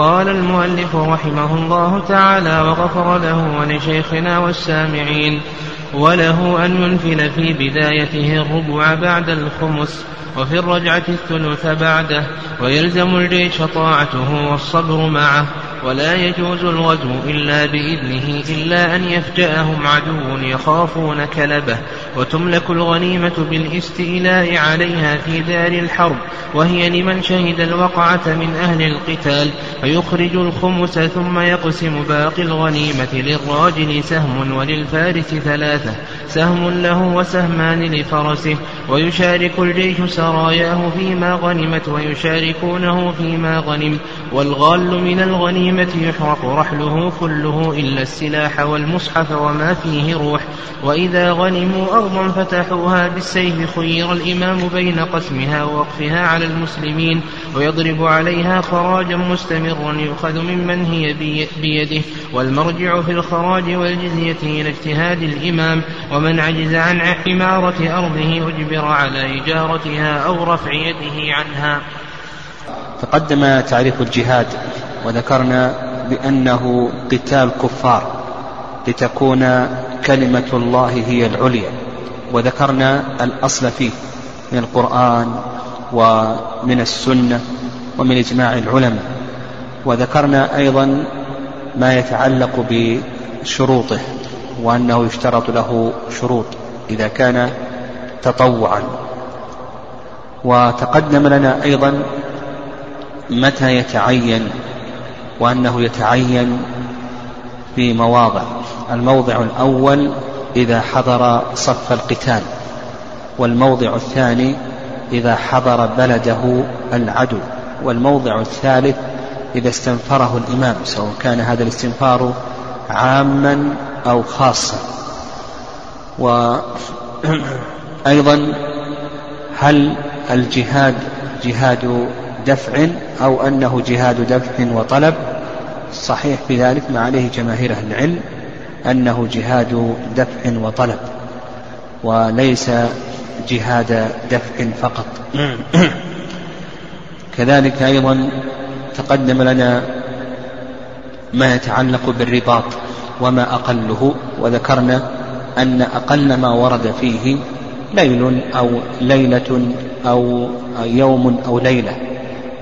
قال المؤلف رحمه الله تعالى وغفر له ولشيخنا والسامعين وله أن ينفل في بدايته الربع بعد الخمس وفي الرجعة الثلث بعده ويلزم الجيش طاعته والصبر معه ولا يجوز الغزو إلا بإذنه إلا أن يفجأهم عدو يخافون كلبه وتملك الغنيمة بالاستيلاء عليها في دار الحرب وهي لمن شهد الوقعة من أهل القتال. فيخرج الخمس ثم يقسم باقي الغنيمة للراجل سهم وللفارس ثلاثة سهم له وسهمان لفرسه ويشارك الجيش سراياه فيما غنمت ويشاركونه فيما غنم. والغال من الغنيمة يحرق رحله كله إلا السلاح والمصحف وما فيه روح. وإذا غنموا أرضا فتحوها بالسيف خير الإمام بين قسمها ووقفها على المسلمين. ويضرب عليها خراجا مستمرا يؤخذ ممن هي بيده. والمرجع في الخراج والجزية إلى اجتهاد الإمام. ومن عجز عن عمارة أرضه أجبر على إجارتها أو رفع يده عنها. تقدم تعريف الجهاد وذكرنا بأنه قتال كفار لتكون كلمة الله هي العليا. وذكرنا الأصل فيه من القرآن ومن السنة ومن إجماع العلماء. وذكرنا أيضا ما يتعلق بشروطه وأنه يشترط له شروط إذا كان تطوعا. وتقدم لنا أيضا متى يتعين وأنه يتعين في مواضع الموضع الأول إذا حضر صف القتال والموضع الثاني إذا حضر بلده العدو والموضع الثالث إذا استنفره الإمام سواء كان هذا الاستنفار عاما أو خاصا. وأيضا هل الجهاد جهاد دفع أو أنه جهاد دفع وطلب؟ صحيح في ذلك ما عليه جماهير أهل العلم أنه جهاد دفع وطلب وليس جهاد دفع فقط. كذلك أيضا تقدم لنا ما يتعلق بالرباط وما أقله وذكرنا أن أقل ما ورد فيه ليل أو ليلة أو يوم أو ليلة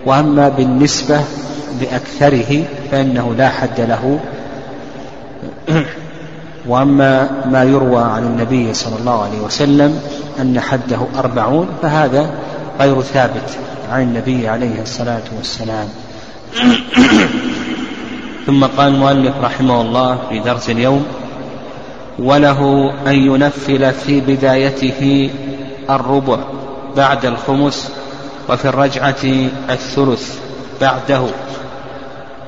وأما بالنسبة لأكثره فإنه لا حد له. وأما ما يروى عن النبي صلى الله عليه وسلم أن حده أربعون فهذا غير ثابت عن النبي عليه الصلاة والسلام. ثم قال المؤلف رحمه الله في درس اليوم وله أن ينفل في بدايته الربع بعد الخمس وفي الرجعة الثلث بعده.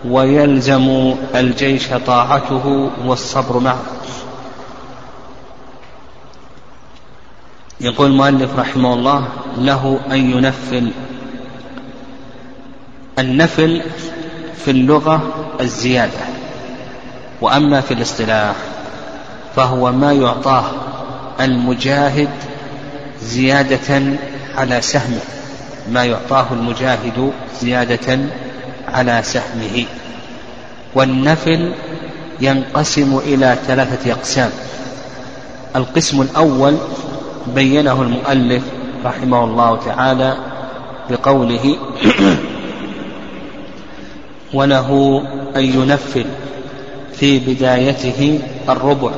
ويلزم الجيش طاعته والصبر معه. يقول المؤلف رحمه الله له أن ينفل. النفل في اللغة الزيادة وأما في الاصطلاح فهو ما يعطاه المجاهد زيادة على سهمه ما يعطاه المجاهد زيادة على سهمه. والنفل ينقسم إلى ثلاثة أقسام. القسم الأول بينه المؤلف رحمه الله تعالى بقوله وله أن ينفل في بدايته الربع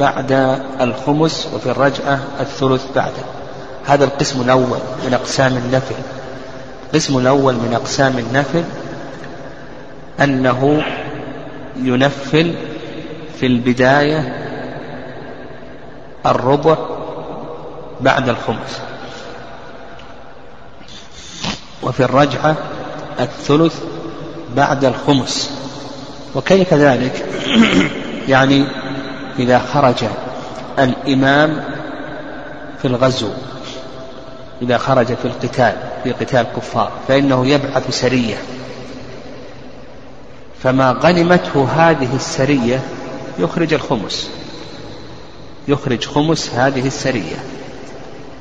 بعد الخمس وفي الرجعة الثلث بعده هذا القسم الأول من أقسام النفل. القسم الأول من أقسام النفل أنه ينفل في البداية الربع بعد الخمس. وفي الرجعة الثلث بعد الخمس. وكيف ذلك؟ يعني إذا خرج الإمام في الغزو إذا خرج في القتال في قتال كفار فإنه يبعث سرية. فما غنمته هذه السرية يخرج الخمس. يخرج خمس هذه السرية.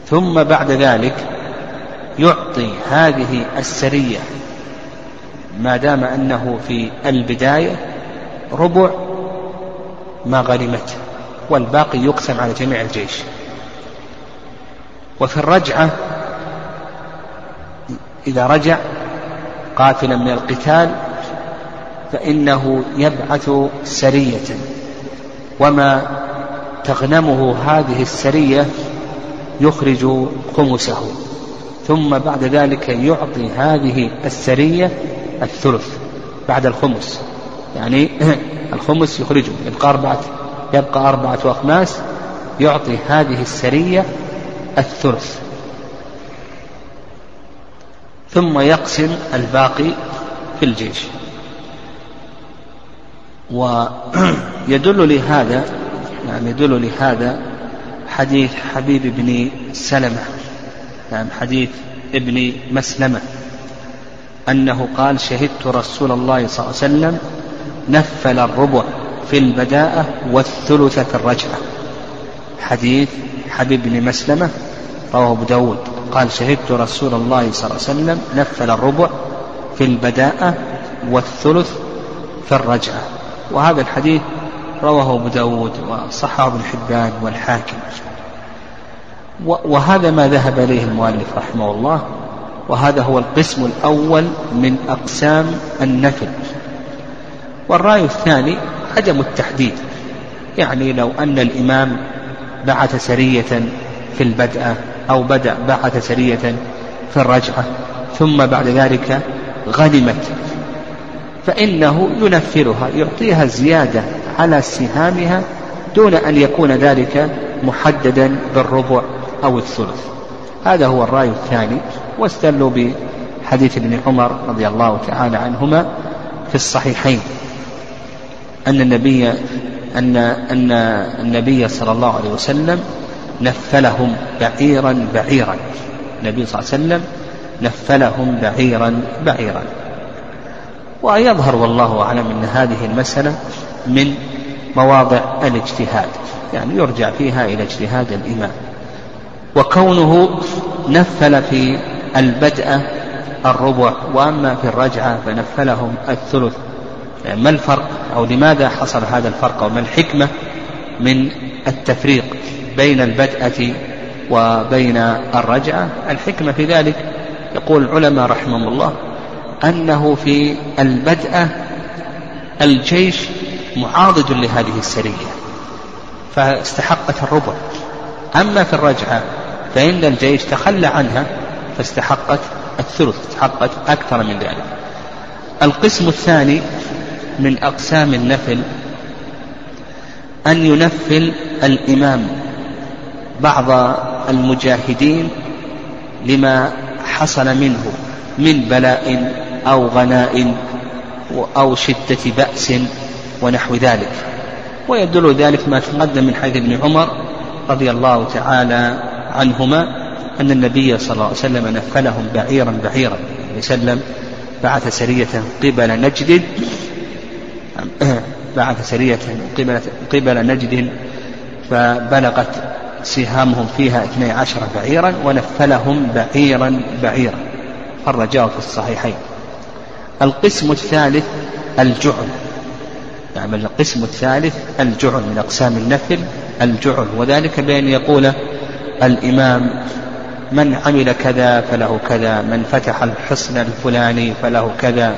ثم بعد ذلك يعطي هذه السرية ما دام أنه في البداية ربع ما غنمته والباقي يقسم على جميع الجيش. وفي الرجعة إذا رجع قاتلا من القتال فإنه يبعث سرية. وما تغنمه هذه السرية يخرج خمسه. ثم بعد ذلك يعطي هذه السرية الثلث بعد الخمس. يعني الخمس يخرجه يبقى أربعة يبقى أربعة أخماس يعطي هذه السرية الثلث. ثم يقسم الباقي في الجيش. ويدل لهذا نعم يدل لهذا حديث حبيب بن سلمة نعم حديث ابن مسلمة أنه قال شهدت رسول الله صلى الله عليه وسلم نفل الربع في البداءة والثلث في الرجعة. حديث حبيب بن مسلمة رواه أبو داود قال شهدت رسول الله صلى الله عليه وسلم نفل الربع في البداءة والثلث في الرجعة. وهذا الحديث رواه أبو داود وصححه ابن حبان والحاكم. وهذا ما ذهب إليه المؤلف رحمه الله وهذا هو القسم الأول من أقسام النفل. والرأي الثاني عدم التحديد يعني لو أن الإمام بعث سرية في البدء أو بدأ بعث سرية في الرجعة ثم بعد ذلك غنمت فإنه ينفرها يعطيها زيادة على سهامها دون أن يكون ذلك محددا بالربع أو الثلث. هذا هو الرأي الثاني. واستدلوا بحديث ابن عمر رضي الله تعالى عنهما في الصحيحين. أن النبي أن أن النبي صلى الله عليه وسلم نفلهم بعيرا بعيرا. النبي صلى الله عليه وسلم نفلهم بعيرا بعيرا. ويظهر والله أعلم أن هذه المسألة من مواضع الاجتهاد يعني يرجع فيها إلى اجتهاد الإمام. وكونه نفل في البدء الربع وأما في الرجعة فنفلهم الثلث. يعني ما الفرق؟ أو لماذا حصل هذا الفرق؟ أو ما الحكمة من التفريق بين البدءة وبين الرجعة؟ الحكمة في ذلك يقول العلماء رحمهم الله أنه في البدءة الجيش معاضد لهذه السرية فاستحقت الربع. أما في الرجعة فإن الجيش تخلى عنها فاستحقت الثلث استحقت أكثر من ذلك. القسم الثاني من أقسام النفل أن ينفل الإمام بعض المجاهدين لما حصل منه من بلاء أو غناء أو شدة بأس ونحو ذلك. ويدل ذلك ما تقدم من حديث ابن عمر رضي الله تعالى عنهما أن النبي صلى الله عليه وسلم نفلهم بعيرا بعيرا وسلم بعث سرية قبل نجد بعث سرية قبل, قبل نجد فبلغت سهامهم فيها اثني عشر بعيرا ونفلهم بعيرا بعيرا. خرجاه في الصحيحين. القسم الثالث الجعل. يعني القسم الثالث الجعل من أقسام النفل الجعل. وذلك بأن يقول الإمام من عمل كذا فله كذا من فتح الحصن الفلاني فله كذا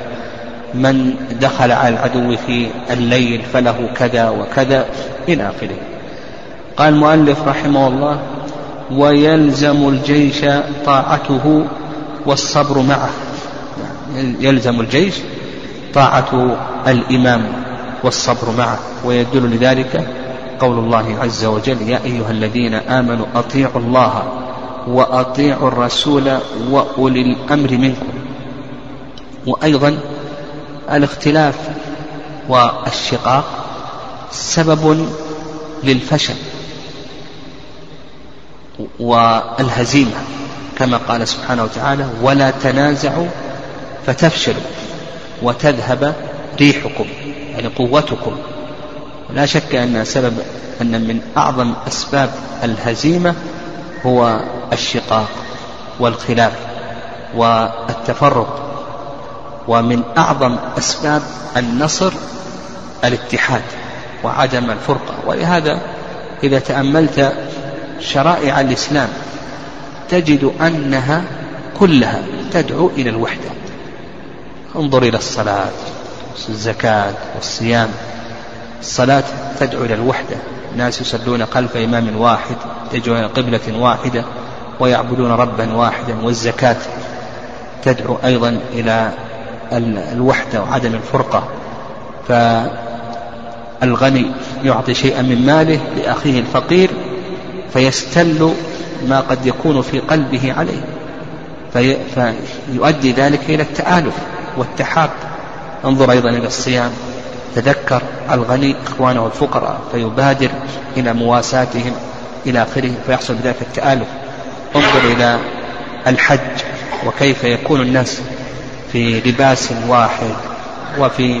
من دخل على العدو في الليل فله كذا وكذا إلى آخره. قال المؤلف رحمه الله ويلزم الجيش طاعته والصبر معه. يلزم الجيش طاعة الإمام والصبر معه ويدل لذلك قول الله عز وجل يا أيها الذين آمنوا أطيعوا الله وأطيعوا الرسول وأولي الأمر منكم. وأيضا الاختلاف والشقاق سبب للفشل والهزيمة كما قال سبحانه وتعالى ولا تنازعوا فتفشلوا وتذهب ريحكم يعني قوتكم. لا شك أن سبب أن من أعظم أسباب الهزيمة هو الشقاق والخلاف والتفرق ومن أعظم أسباب النصر الاتحاد وعدم الفرقة. ولهذا إذا تأملت شرائع الإسلام تجد أنها كلها تدعو إلى الوحدة. انظر إلى الصلاة الزكاة والصيام الصلاة تدعو إلى الوحدة. الناس يصلون خلف إمام واحد يتجهون إلى قبلة واحدة ويعبدون ربا واحدا. والزكاة تدعو أيضا إلى الوحدة وعدم الفرقة. فالغني يعطي شيئا من ماله لأخيه الفقير فيستل ما قد يكون في قلبه عليه. في فيؤدي ذلك إلى التآلف. والتحاب. انظر أيضا إلى الصيام. تذكر الغني إخوانه الفقراء فيبادر إلى مواساتهم إلى آخره فيحصل بذلك التآلف. انظر إلى الحج وكيف يكون الناس في لباس واحد وفي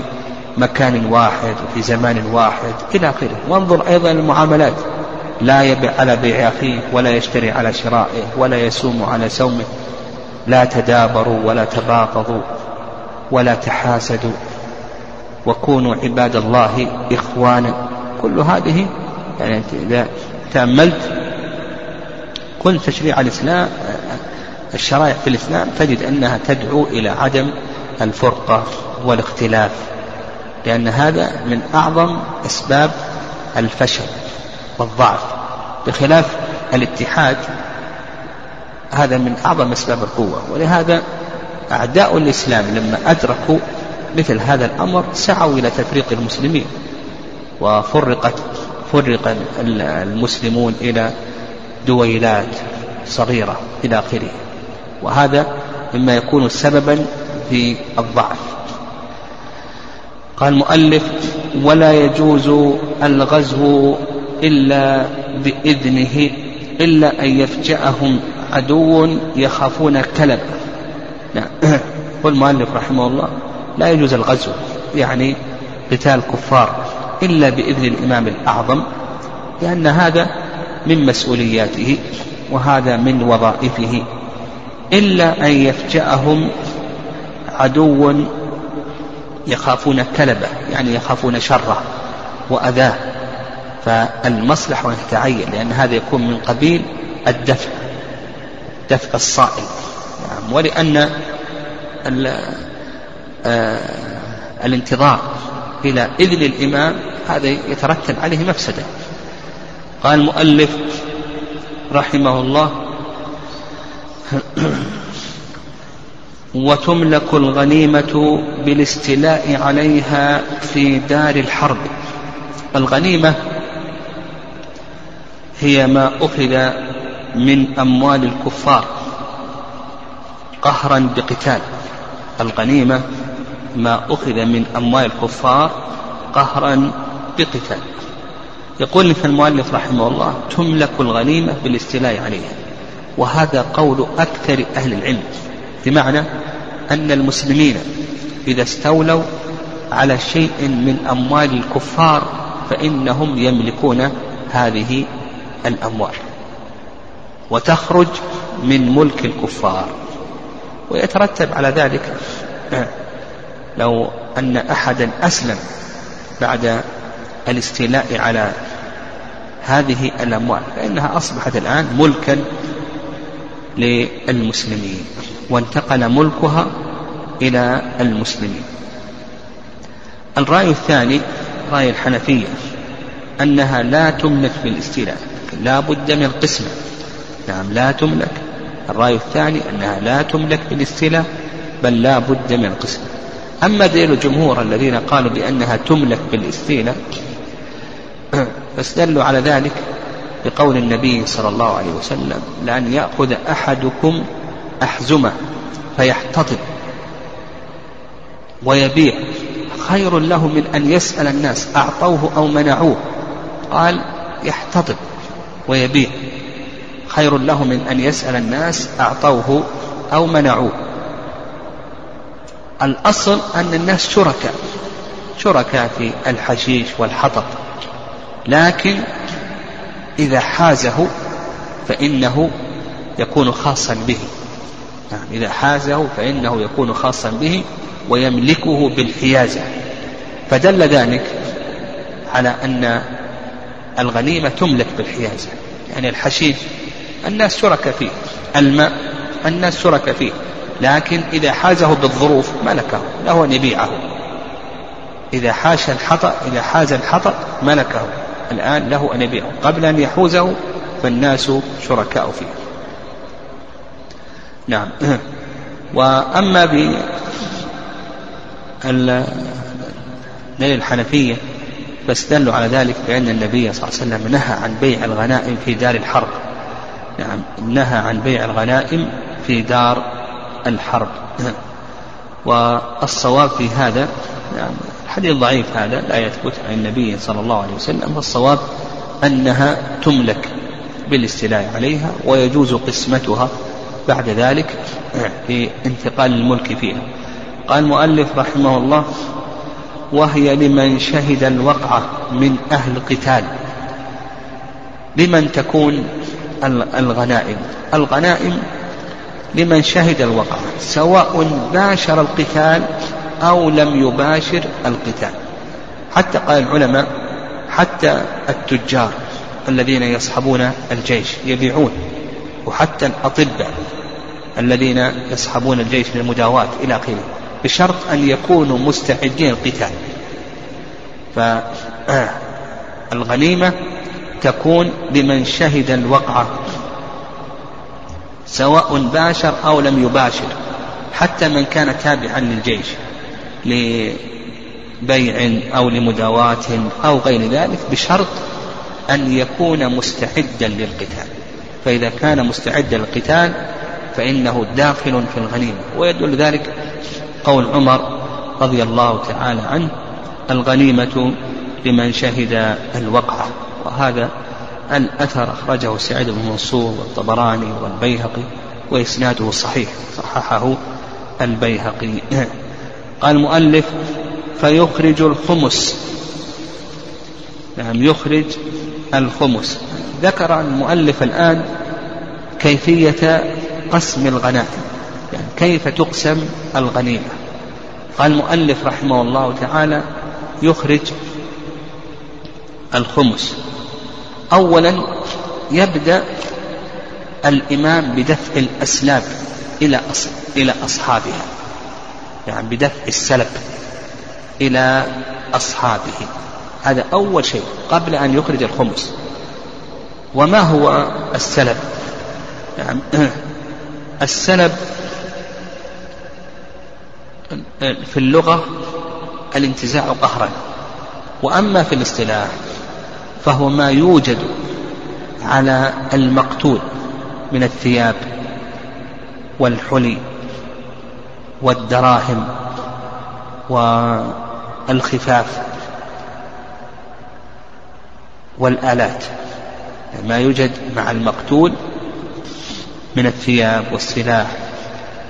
مكان واحد وفي زمان واحد إلى آخره. وانظر أيضا المعاملات. لا يبيع على بيع أخيه ولا يشتري على شرائه ولا يسوم على سومه لا تدابروا ولا تباغضوا ولا تحاسدوا وكونوا عباد الله إخوانا كل هذه يعني إذا تأملت كل تشريع الإسلام الشرائع في الإسلام تجد أنها تدعو إلى عدم الفرقة والاختلاف لأن هذا من أعظم أسباب الفشل والضعف. بخلاف الاتحاد هذا من أعظم أسباب القوة ولهذا أعداء الإسلام لما أدركوا مثل هذا الأمر سعوا إلى تفريق المسلمين وفرقت فرق المسلمون إلى دويلات صغيرة إلى آخره. وهذا مما يكون سببا في الضعف. قال المؤلف ولا يجوز الغزو إلا بإذنه إلا أن يفجأهم عدو يخافون كلب. نعم يقول المؤلف رحمه الله لا يجوز الغزو يعني قتال الكفار إلا بإذن الإمام الأعظم لأن هذا من مسؤولياته وهذا من وظائفه إلا أن يفجأهم عدو يخافون كلبه يعني يخافون شره وأذاه. فالمصلحة أن تتعين لأن هذا يكون من قبيل الدفع دفع الصائل. نعم. ولأن آه الانتظار إلى إذن الإمام هذا يترتب عليه مفسدة. قال المؤلف رحمه الله وتملك الغنيمة بالاستيلاء عليها في دار الحرب. الغنيمة هي ما أخذ من أموال الكفار. قهرا بقتال. الغنيمة ما أخذ من أموال الكفار قهرا بقتال. يقول لك المؤلف رحمه الله تملك الغنيمة بالاستيلاء عليها وهذا قول أكثر أهل العلم بمعنى أن المسلمين إذا استولوا على شيء من أموال الكفار فإنهم يملكون هذه الأموال. وتخرج من ملك الكفار. ويترتب على ذلك. لو أن أحدا أسلم بعد الاستيلاء على هذه الأموال فإنها أصبحت الآن ملكا للمسلمين وانتقل ملكها إلى المسلمين. الرأي الثاني رأي الحنفية أنها لا تملك بالاستيلاء لا بد من القسمة نعم لا تملك. الرأي الثاني أنها لا تملك بالإستيلاء بل لا بد من القسمة أما دليل الجمهور الذين قالوا بأنها تملك بالإستيلاء فاستدلوا على ذلك بقول النبي صلى الله عليه وسلم لأن يأخذ أحدكم أحزمة فيحتطب ويبيع. خير له من أن يسأل الناس أعطوه أو منعوه. قال يحتطب ويبيع. خير له من أن يسأل الناس أعطوه أو منعوه. الأصل أن الناس شركاء شركاء في الحشيش والحطب. لكن إذا حازه فإنه يكون خاصا به. نعم إذا حازه فإنه يكون خاصا به ويملكه بالحيازة. فدل ذلك على أن الغنيمة تملك بالحيازة. يعني الحشيش الناس شرك فيه. الماء الناس شرك فيه. لكن إذا حازه بالظروف ملكه له أن يبيعه. إذا حاش الحطأ إذا حاز الحطأ ملكه. الآن له أن يبيعه. قبل أن يحوزه فالناس شركاء فيه. نعم. وأما ب الحنفية فاستدلوا على ذلك بأن النبي صلى الله عليه وسلم نهى عن بيع الغنائم في دار الحرب. نعم. نهى عن بيع الغنائم في دار الحرب. والصواب في هذا نعم الحديث ضعيف هذا لا يثبت عن النبي صلى الله عليه وسلم. والصواب أنها تملك بالاستيلاء عليها ويجوز قسمتها بعد ذلك في انتقال الملك فيها. قال المؤلف رحمه الله وهي لمن شهد الوقعة من أهل القتال لمن تكون الغنائم. الغنائم لمن شهد الوقعة سواء باشر القتال أو لم يباشر القتال. حتى قال العلماء حتى التجار الذين يصحبون الجيش يبيعون وحتى الأطباء الذين يصحبون الجيش للمداواة إلى آخره بشرط أن يكونوا مستعدين للقتال. فالغنيمة تكون لمن شهد الوقعة سواء باشر أو لم يباشر حتى من كان تابعا للجيش لبيع أو لمداواة أو غير ذلك بشرط أن يكون مستعدا للقتال. فإذا كان مستعدا للقتال فإنه داخل في الغنيمة. ويدل ذلك قول عمر رضي الله تعالى عنه الغنيمة لمن شهد الوقعة وهذا الأثر أخرجه سعيد بن منصور والطبراني والبيهقي وإسناده صحيح صححه البيهقي. قال المؤلف فيخرج الخمس. نعم يخرج الخمس. ذكر المؤلف الآن كيفية قسم الغنائم يعني كيف تقسم الغنيمة. قال المؤلف رحمه الله تعالى يخرج الخمس. أولا يبدأ الإمام بدفع الأسلاب إلى إلى أصحابها يعني بدفع السلب إلى أصحابه. هذا أول شيء قبل أن يخرج الخمس. وما هو السلب يعني السلب في اللغة الانتزاع قهرا. وأما في الاصطلاح فهو ما يوجد على المقتول من الثياب والحلي والدراهم والخفاف والآلات ما يوجد مع المقتول من الثياب والسلاح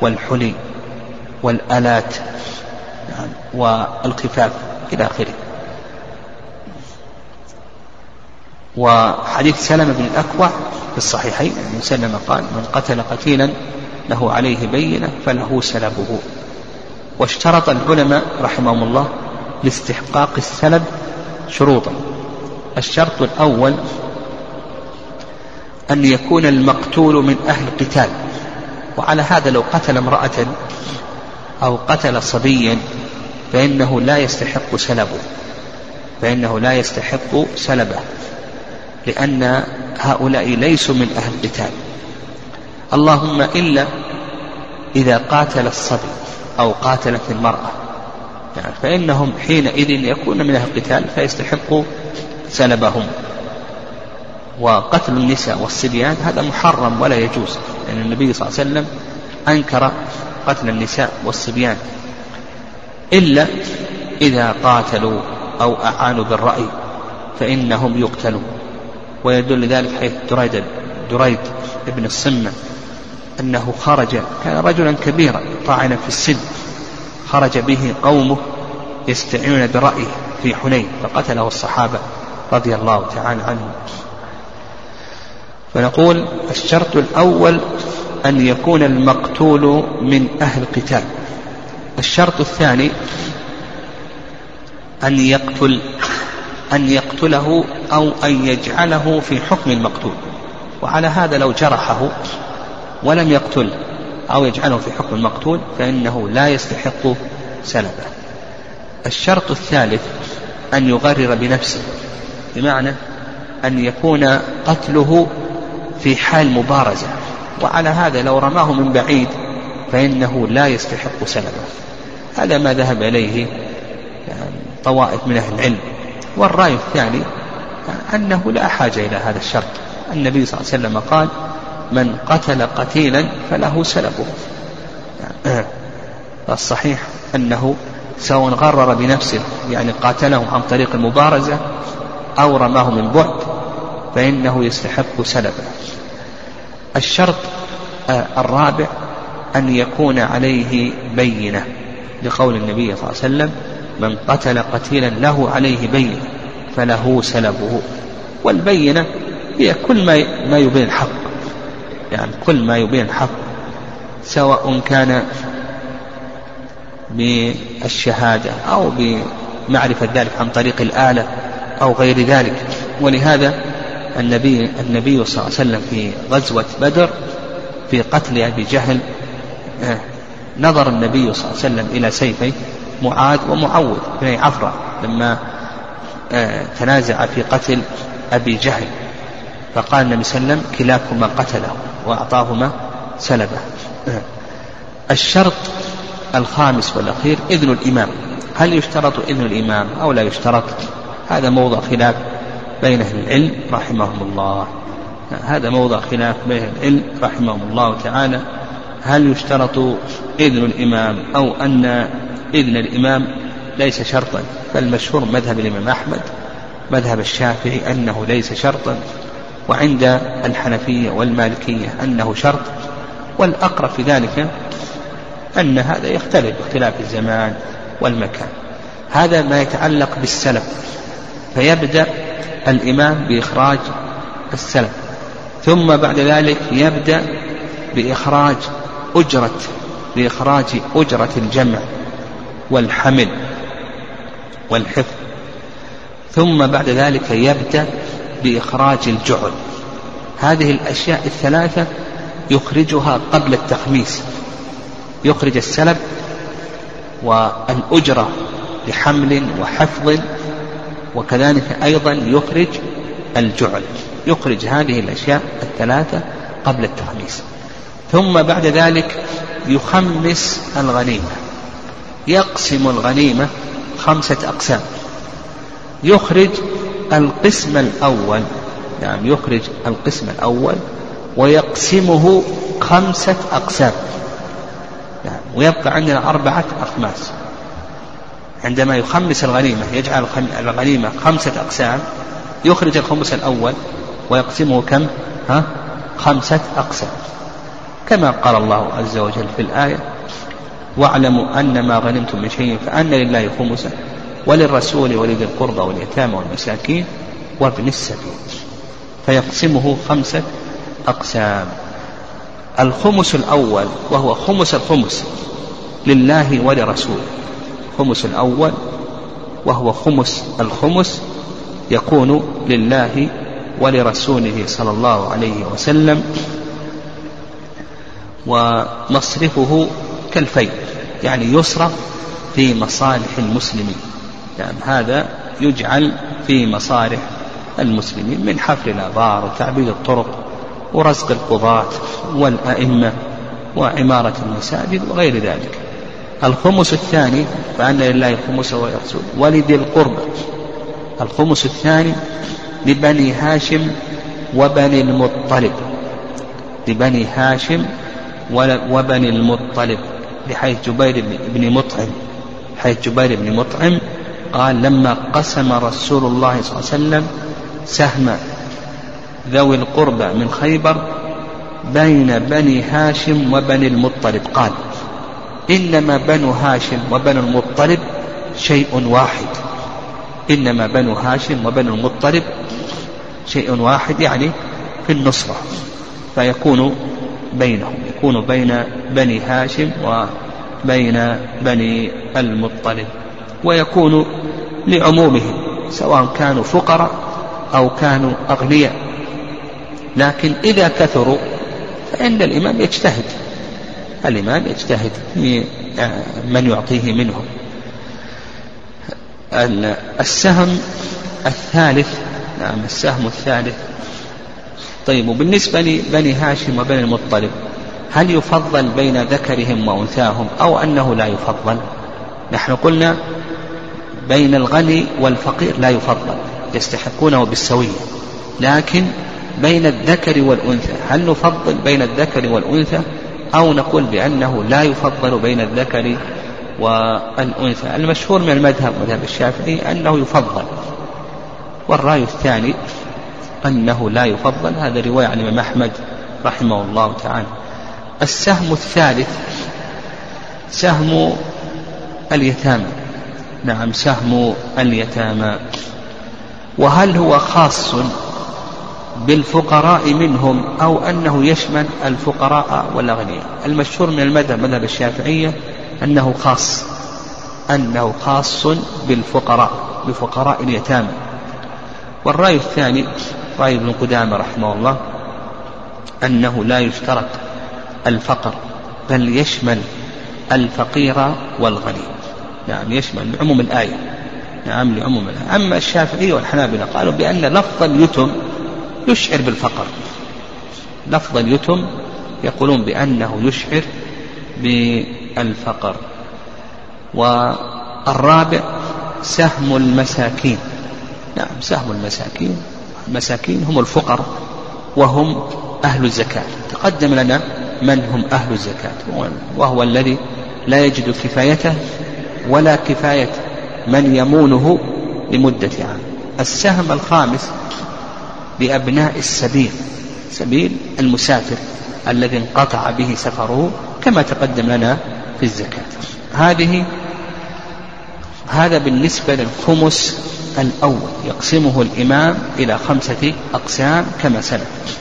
والحلي والآلات نعم والخفاف إلى آخره. وحديث سلمة بن الأكوع في الصحيحين أن سلم قال من قتل قتيلا له عليه بينة فله سلبه. واشترط العلماء رحمهم الله لاستحقاق السلب شروطا. الشرط الأول أن يكون المقتول من أهل قتال. وعلى هذا لو قتل امرأة أو قتل صبيا فإنه لا يستحق سلبه. فإنه لا يستحق سلبه. لأن هؤلاء ليسوا من أهل القتال. اللهم إلا إذا قاتل الصبي أو قاتلت المرأة. يعني فإنهم حينئذ يكون من أهل القتال فيستحقوا سلبهم. وقتل النساء والصبيان هذا محرم ولا يجوز. لأن يعني النبي صلى الله عليه وسلم أنكر قتل النساء والصبيان. إلا إذا قاتلوا أو أعانوا بالرأي فإنهم يقتلون. ويدل ذلك حيث دريد دريد ابن الصمة أنه خرج كان رجلا كبيرا طاعنا في السن خرج به قومه يستعينون برأيه في حنين فقتله الصحابة رضي الله تعالى عنهم. فنقول الشرط الأول أن يكون المقتول من أهل قتال الشرط الثاني أن يقتل أن يقتله أو أن يجعله في حكم المقتول وعلى هذا لو جرحه ولم يقتله أو يجعله في حكم المقتول فإنه لا يستحق سلبه. الشرط الثالث أن يغرر بنفسه بمعنى أن يكون قتله في حال مبارزة. وعلى هذا لو رماه من بعيد فإنه لا يستحق سلبه. هذا ما ذهب إليه يعني طوائف من أهل العلم. والرأي الثاني أنه لا حاجة إلى هذا الشرط. النبي صلى الله عليه وسلم قال من قتل قتيلا فله سلبه. الصحيح أنه سواء غرر بنفسه يعني قاتله عن طريق المبارزة أو رماه من بعد فإنه يستحق سلبه. الشرط الرابع أن يكون عليه بينة لقول النبي صلى الله عليه وسلم من قتل قتيلا له عليه بينة فله سلبه. والبينة هي كل ما ما يبين الحق يعني كل ما يبين الحق سواء كان بالشهادة أو بمعرفة ذلك عن طريق الآلة أو غير ذلك. ولهذا النبي النبي صلى الله عليه وسلم في غزوة بدر في قتل أبي جهل آه، نظر النبي صلى الله عليه وسلم إلى سيفي معاذ ومعوذ بن عفرة لما آه، تنازع في قتل أبي جهل. فقال النبي صلى الله عليه وسلم كلاكما قتله وأعطاهما سلبه. الشرط الخامس والأخير إذن الإمام. هل يشترط إذن الإمام أو لا يشترط؟ هذا موضع خلاف بين أهل العلم رحمهم الله. هذا موضع خلاف بين العلم رحمهم الله تعالى. هل يشترط إذن الإمام أو أن إذن الإمام ليس شرطا فالمشهور مذهب الإمام أحمد مذهب الشافعي أنه ليس شرطا وعند الحنفية والمالكية أنه شرط. والأقرب في ذلك أن هذا يختلف باختلاف الزمان والمكان. هذا ما يتعلق بالسلف فيبدأ الإمام بإخراج السلف ثم بعد ذلك يبدأ بإخراج أجرة بإخراج أجرة الجمع. والحمل والحفظ. ثم بعد ذلك يبدأ بإخراج الجعل. هذه الأشياء الثلاثة يخرجها قبل التخميس. يخرج السلب والأجرة لحمل وحفظ وكذلك أيضا يخرج الجعل. يخرج هذه الأشياء الثلاثة قبل التخميس. ثم بعد ذلك يخمس الغنيمة. يقسم الغنيمة خمسة أقسام يخرج القسم الأول يعني يخرج القسم الأول ويقسمه خمسة أقسام يعني ويبقى عندنا أربعة أخماس عندما يخمس الغنيمة يجعل الغنيمة خمسة أقسام يخرج الخمس الأول ويقسمه كم؟ ها؟ خمسة أقسام كما قال الله عز وجل في الآية واعلموا أن ما غنمتم من شيء فأن لله خمسه وللرسول ولذي القربى واليتامى والمساكين وابن السبيل. فيقسمه خمسة أقسام. الخمس الأول وهو خمس الخمس لله ولرسوله. خمس الأول وهو خمس الخمس يكون لله ولرسوله صلى الله عليه وسلم. ومصرفه كالفيل يعني يصرف في مصالح المسلمين. يعني هذا يجعل في مصالح المسلمين من حفر الآبار وتعبيد الطرق ورزق القضاة والأئمة وعمارة المساجد وغير ذلك. الخمس الثاني فأن لله خمس ويرسول ولذي القربى. الخمس الثاني لبني هاشم وبني المطلب. لبني هاشم وبني المطلب. بحيث جبير بن مطعم حيث جبير بن مطعم قال لما قسم رسول الله صلى الله عليه وسلم سهم ذوي القربى من خيبر بين بني هاشم وبني المطلب قال إنما بنو هاشم وبنو المطلب شيء واحد إنما بنو هاشم وبنو المطلب شيء واحد يعني في النصرة فيكون بينهم يكون بين بني هاشم بين بني المطلب ويكون لعمومهم سواء كانوا فقراء أو كانوا أغنياء. لكن إذا كثروا فإن الإمام يجتهد الإمام يجتهد في من يعطيه منهم. السهم الثالث نعم السهم الثالث طيب وبالنسبة لبني هاشم وبني المطلب هل يفضل بين ذكرهم وأنثاهم أو أنه لا يفضل؟ نحن قلنا بين الغني والفقير لا يفضل يستحقونه بالسوية. لكن بين الذكر والأنثى هل نفضل بين الذكر والأنثى أو نقول بأنه لا يفضل بين الذكر والأنثى؟ المشهور من المذهب مذهب الشافعي أنه يفضل والرأي الثاني أنه لا يفضل. هذا رواية عن الإمام أحمد رحمه الله تعالى. السهم الثالث سهم اليتامى. نعم سهم اليتامى. وهل هو خاص بالفقراء منهم أو أنه يشمل الفقراء والأغنياء المشهور من المذهب مذهب الشافعية أنه خاص أنه خاص بالفقراء بفقراء اليتامى. والرأي الثاني رأي ابن قدامة رحمه الله أنه لا يشترط الفقر بل يشمل الفقير والغني. نعم يشمل لعموم الآية. نعم لعموم الآية. أما الشافعية والحنابلة قالوا بأن لفظ اليتم يشعر بالفقر. لفظ اليتم يقولون بأنه يشعر بالفقر. والرابع سهم المساكين. نعم سهم المساكين. المساكين هم الفقر وهم أهل الزكاة. تقدم لنا من هم أهل الزكاة. وهو الذي لا يجد كفايته ولا كفاية من يمونه لمدة عام. السهم الخامس لأبناء السبيل سبيل المسافر الذي انقطع به سفره كما تقدم لنا في الزكاة. هذه هذا بالنسبة للخمس الأول يقسمه الإمام إلى خمسة أقسام كما سلف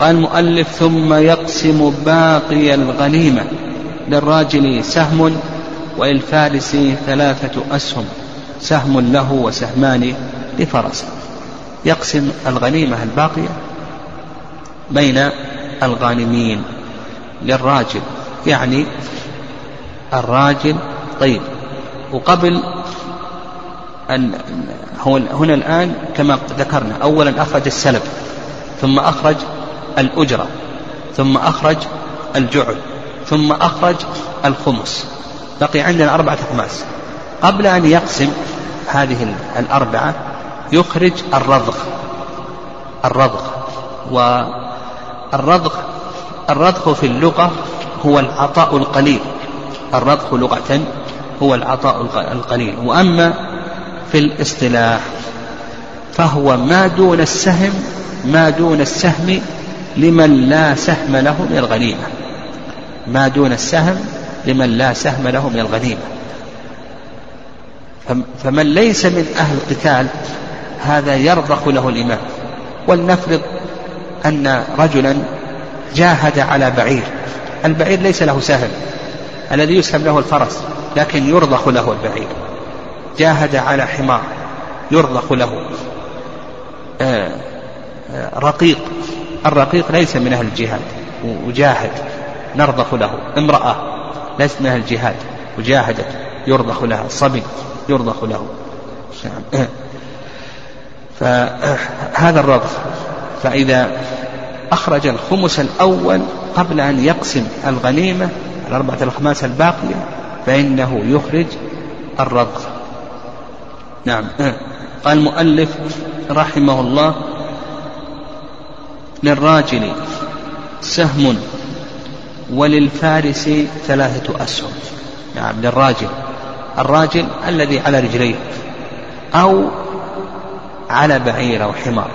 قال المؤلف ثم يقسم باقي الغنيمة للراجل سهم وللفارس ثلاثة أسهم سهم له وسهمان لفرسه يقسم الغنيمة الباقية بين الغانمين للراجل يعني الراجل طيب. وقبل أن هنا الآن كما ذكرنا أولا أخرج السلب ثم أخرج الأجرة ثم أخرج الجعل ثم أخرج الخمس. بقي عندنا أربعة أخماس قبل أن يقسم هذه الأربعة يخرج الرضغ الرضغ والرضغ الرضغ في اللغة هو العطاء القليل. الرضغ لغة هو العطاء القليل. وأما في الاصطلاح فهو ما دون السهم ما دون السهم لمن لا سهم له من الغنيمة. ما دون السهم لمن لا سهم له من الغنيمة. فمن ليس من أهل القتال هذا يرضخ له الإمام ولنفرض أن رجلا جاهد على بعير. البعير ليس له سهم. الذي يسهم له الفرس. لكن يرضخ له البعير. جاهد على حمار يرضخ له. آه، آه، رقيق. الرقيق ليس من أهل الجهاد وجاهد نرضخ له. امرأة ليست من أهل الجهاد وجاهدت يرضخ لها. صبي يرضخ له. فهذا الرضخ. فإذا أخرج الخمس الأول قبل أن يقسم الغنيمة الأربعة الأخماس الباقية فإنه يخرج الرضخ نعم. قال المؤلف رحمه الله للراجل سهم وللفارس ثلاثة أسهم. نعم للراجل. الراجل الذي على رجليه أو على بعير أو حمار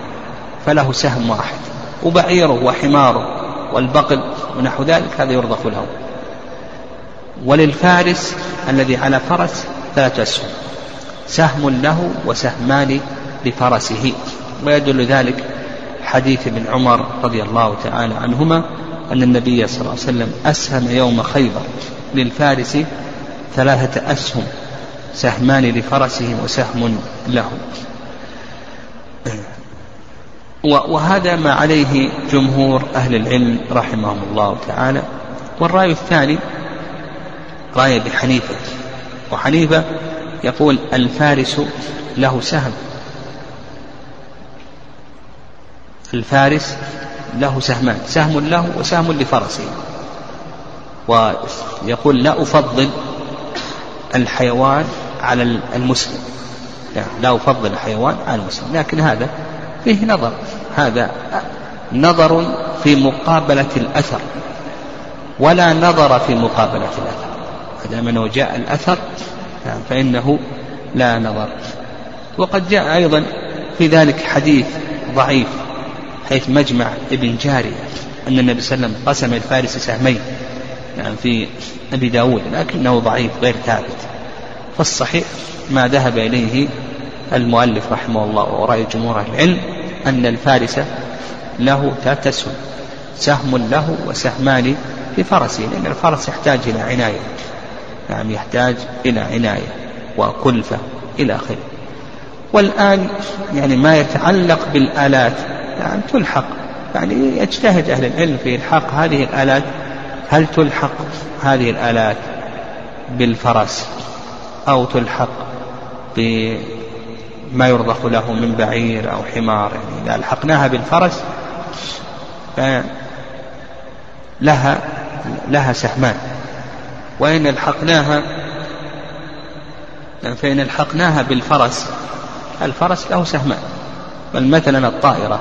فله سهم واحد وبعيره وحماره والبقل ونحو ذلك هذا يرضخ له. وللفارس الذي على فرس ثلاثة أسهم سهم له وسهمان لفرسه. ويدل ذلك حديث ابن عمر رضي الله تعالى عنهما أن النبي صلى الله عليه وسلم أسهم يوم خيبر للفارس ثلاثة أسهم سهمان لفرسه وسهم له. وهذا ما عليه جمهور أهل العلم رحمهم الله تعالى. والرأي الثاني رأي أبي حنيفة. وحنيفة يقول الفارس له سهم. الفارس له سهمان. سهم له وسهم لفرسه. ويقول لا أفضل الحيوان على المسلم. يعني لا أفضل الحيوان على المسلم. لكن هذا فيه نظر. هذا نظر في مقابلة الأثر. ولا نظر في مقابلة الأثر. ما أنه جاء الأثر فإنه لا نظر. وقد جاء أيضا في ذلك حديث ضعيف حيث مجمع ابن جارية أن النبي صلى الله عليه وسلم قسم الفارس سهمين يعني في أبي داود لكنه ضعيف غير ثابت. فالصحيح ما ذهب إليه المؤلف رحمه الله ورأي جمهور العلم أن الفارس له ثلاثة سهم سهم له وسهمان لفرسه لأن الفرس يحتاج إلى عناية. نعم يحتاج إلى عناية وكلفة إلى آخره. والآن يعني ما يتعلق بالآلات يعني تلحق يعني يجتهد أهل العلم في إلحاق هذه الآلات. هل تلحق هذه الآلات بالفرس أو تلحق بما يرضخ له من بعير أو حمار؟ يعني إذا ألحقناها بالفرس لها لها سهمان. وإن ألحقناها فإن ألحقناها بالفرس الفرس له سهمان بل مثلا الطائرة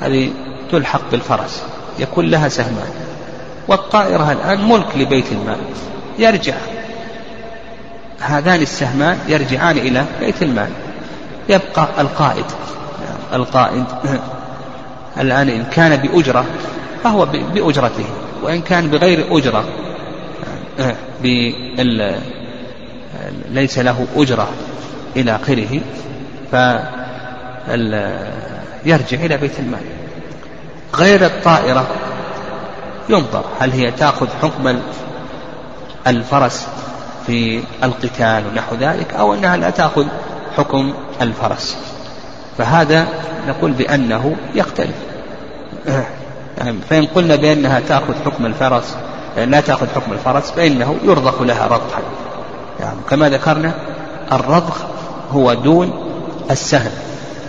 هذه تلحق بالفرس يكون لها سهمان والطائرة الآن ملك لبيت المال يرجع هذان السهمان يرجعان إلى بيت المال يبقى القائد القائد الآن إن كان بأجرة فهو بأجرته وإن كان بغير أجرة ليس له أجرة إلى آخره فيرجع إلى بيت المال. غير الطائرة ينظر هل هي تأخذ حكم الفرس في القتال ونحو ذلك أو أنها لا تأخذ حكم الفرس. فهذا نقول بأنه يختلف. يعني فإن قلنا بأنها تأخذ حكم الفرس لا تأخذ حكم الفرس فإنه يرضخ لها رضخا. يعني كما ذكرنا الرضخ هو دون السهل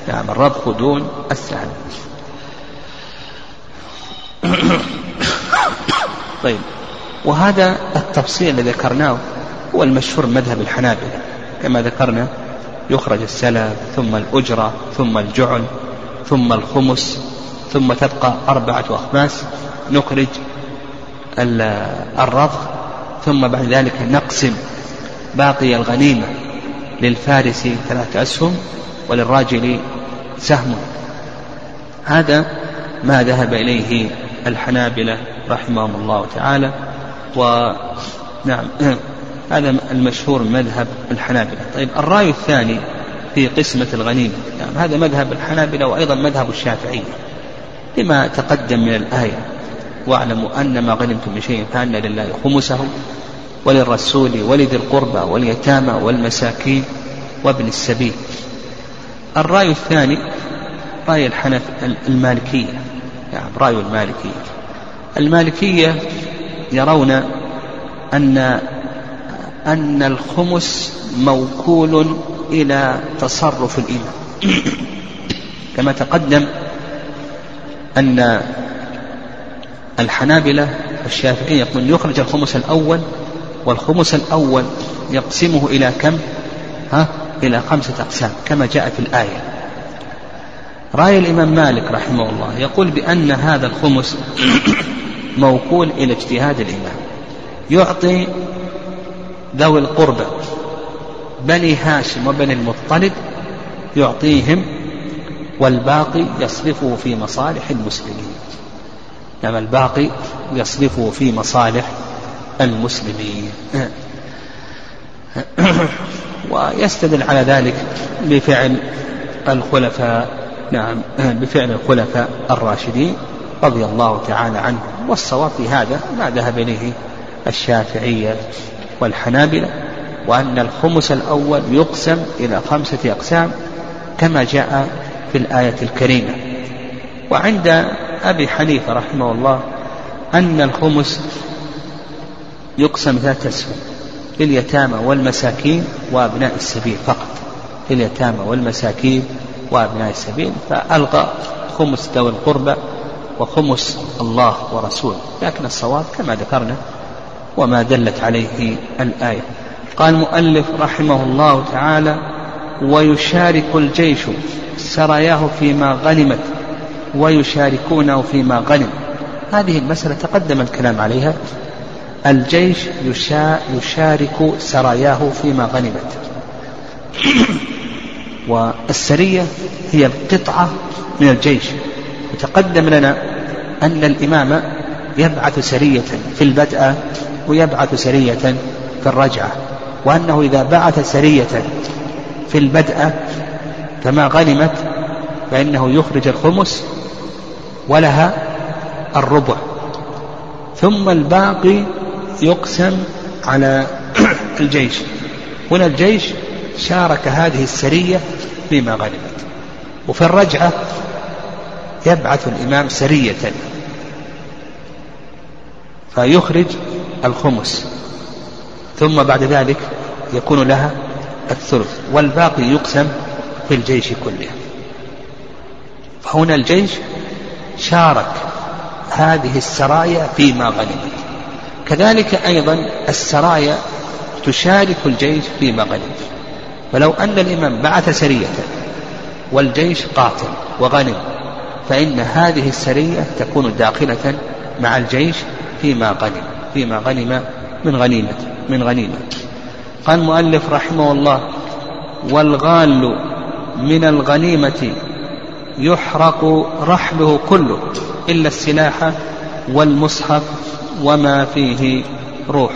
نعم الرضخ دون السهل طيب. وهذا التفصيل الذي ذكرناه هو المشهور مذهب الحنابلة. كما ذكرنا يخرج السلب ثم الأجرة ثم الجعل ثم الخمس ثم تبقى أربعة أخماس. نخرج الرضخ ثم بعد ذلك نقسم باقي الغنيمة للفارس ثلاثة أسهم وللراجل سهم. هذا ما ذهب إليه الحنابلة رحمهم الله تعالى ونعم هذا المشهور مذهب الحنابلة. طيب الرأي الثاني في قسمة الغنيمة يعني هذا مذهب الحنابلة وأيضا مذهب الشافعية لما تقدم من الآية. واعلموا أن ما غنمتم من شيء فأن لله خمسه وللرسول ولذي القربى واليتامى والمساكين وابن السبيل. الرأي الثاني رأي الحنف المالكية. يعني رأي المالكية. المالكية يرون أن أن الخمس موكول إلى تصرف الإمام كما تقدم أن الحنابلة الشافعية يقول يخرج الخمس الأول والخمس الأول يقسمه إلى كم؟ ها؟ إلى خمسة أقسام كما جاء في الآية رأي الإمام مالك رحمه الله يقول بأن هذا الخمس موكول إلى اجتهاد الإمام يعطي ذوي القربى بني هاشم وبني المطلب يعطيهم والباقي يصرفه في مصالح المسلمين نعم الباقي يصرفه في مصالح المسلمين. ويستدل على ذلك بفعل الخلفاء نعم بفعل الخلفاء الراشدين رضي الله تعالى عنهم. والصواب في هذا ما ذهب إليه الشافعية والحنابلة وأن الخمس الأول يقسم إلى خمسة أقسام كما جاء في الآية الكريمة. وعند أبي حنيفة رحمه الله أن الخمس يقسم ذات اسهم لليتامى والمساكين وأبناء السبيل فقط. لليتامى والمساكين وأبناء السبيل فألغى خمس ذوي القربى وخمس الله ورسوله. لكن الصواب كما ذكرنا وما دلت عليه الآية. قال المؤلف رحمه الله تعالى ويشارك الجيش سراياه فيما غنمت ويشاركونه فيما غنم. هذه المسألة تقدم الكلام عليها. الجيش يشارك سراياه فيما غنمت. والسرية هي القطعة من الجيش. وتقدم لنا أن الإمام يبعث سرية في البدء ويبعث سرية في الرجعة. وأنه إذا بعث سرية في البدء فما غنمت فإنه يخرج الخمس ولها الربع. ثم الباقي يقسم على الجيش. هنا الجيش شارك هذه السرية فيما غنمت وفي الرجعة يبعث الإمام سرية. فيخرج الخمس. ثم بعد ذلك يكون لها الثلث. والباقي يقسم في الجيش كله. فهنا الجيش شارك هذه السرايا فيما غنمت كذلك أيضا السرايا تشارك الجيش فيما غنم فلو أن الإمام بعث سرية والجيش قاتل وغنم فإن هذه السرية تكون داخلة مع الجيش فيما غنم فيما غنم من غنيمة من غنيمة. قال المؤلف رحمه الله والغال من الغنيمة يحرق رحله كله إلا السلاح والمصحف وما فيه روح.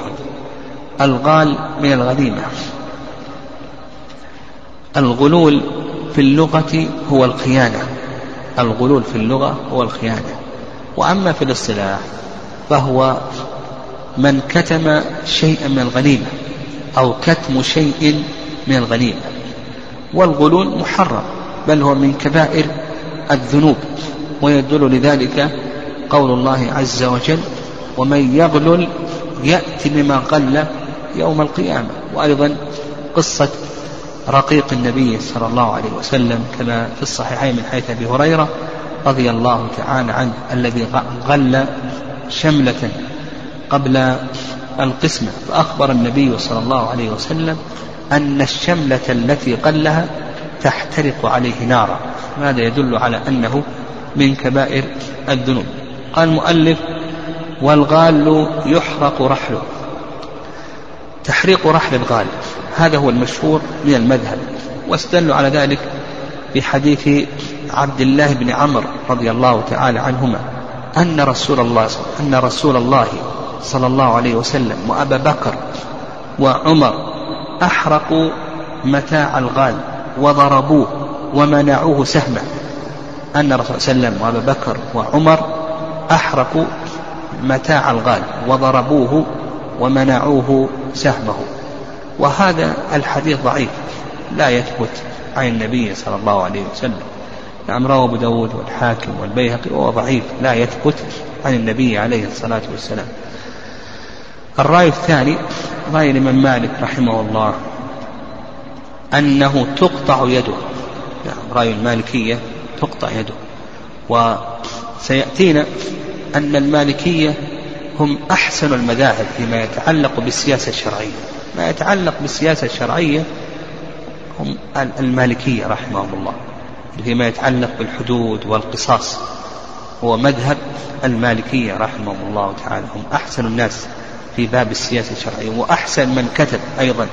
الغال من الغنيمة الغلول في اللغة هو الخيانة. الغلول في اللغة هو الخيانة. وأما في الاصطلاح فهو من كتم شيئا من الغنيمة أو كتم شيء من الغنيمة. والغلول محرم بل هو من كبائر الذنوب ويدل لذلك قول الله عز وجل ومن يغلل يأتي بما قل يوم القيامة. وأيضا قصة رقيق النبي صلى الله عليه وسلم كما في الصحيحين من حيث أبي هريرة رضي الله تعالى عنه الذي غل شملة قبل القسمة. فأخبر النبي صلى الله عليه وسلم أن الشملة التي قلها تحترق عليه نارا. هذا يدل على أنه من كبائر الذنوب؟ قال المؤلف والغال يحرق رحله. تحريق رحل الغال هذا هو المشهور من المذهب واستدلوا على ذلك بحديث عبد الله بن عمرو رضي الله تعالى عنهما أن رسول الله أن رسول الله صلى الله عليه وسلم وأبا بكر وعمر أحرقوا متاع الغال وضربوه. ومنعوه سهما أن الرسول صلى الله عليه وسلم وأبا بكر وعمر أحرقوا متاع الغال وضربوه ومنعوه سهمه. وهذا الحديث ضعيف لا يثبت عن النبي صلى الله عليه وسلم. نعم رواه أبو داود والحاكم والبيهقي وهو ضعيف لا يثبت عن النبي عليه الصلاة والسلام. الرأي الثاني رأي الإمام مالك رحمه الله أنه تقطع يده. رأي المالكية تقطع يده. وسيأتينا أن المالكية هم أحسن المذاهب فيما يتعلق بالسياسة الشرعية. ما يتعلق بالسياسة الشرعية هم المالكية رحمهم الله. فيما يتعلق بالحدود والقصاص. هو مذهب المالكية رحمهم الله تعالى. هم أحسن الناس في باب السياسة الشرعية. وأحسن من كتب أيضا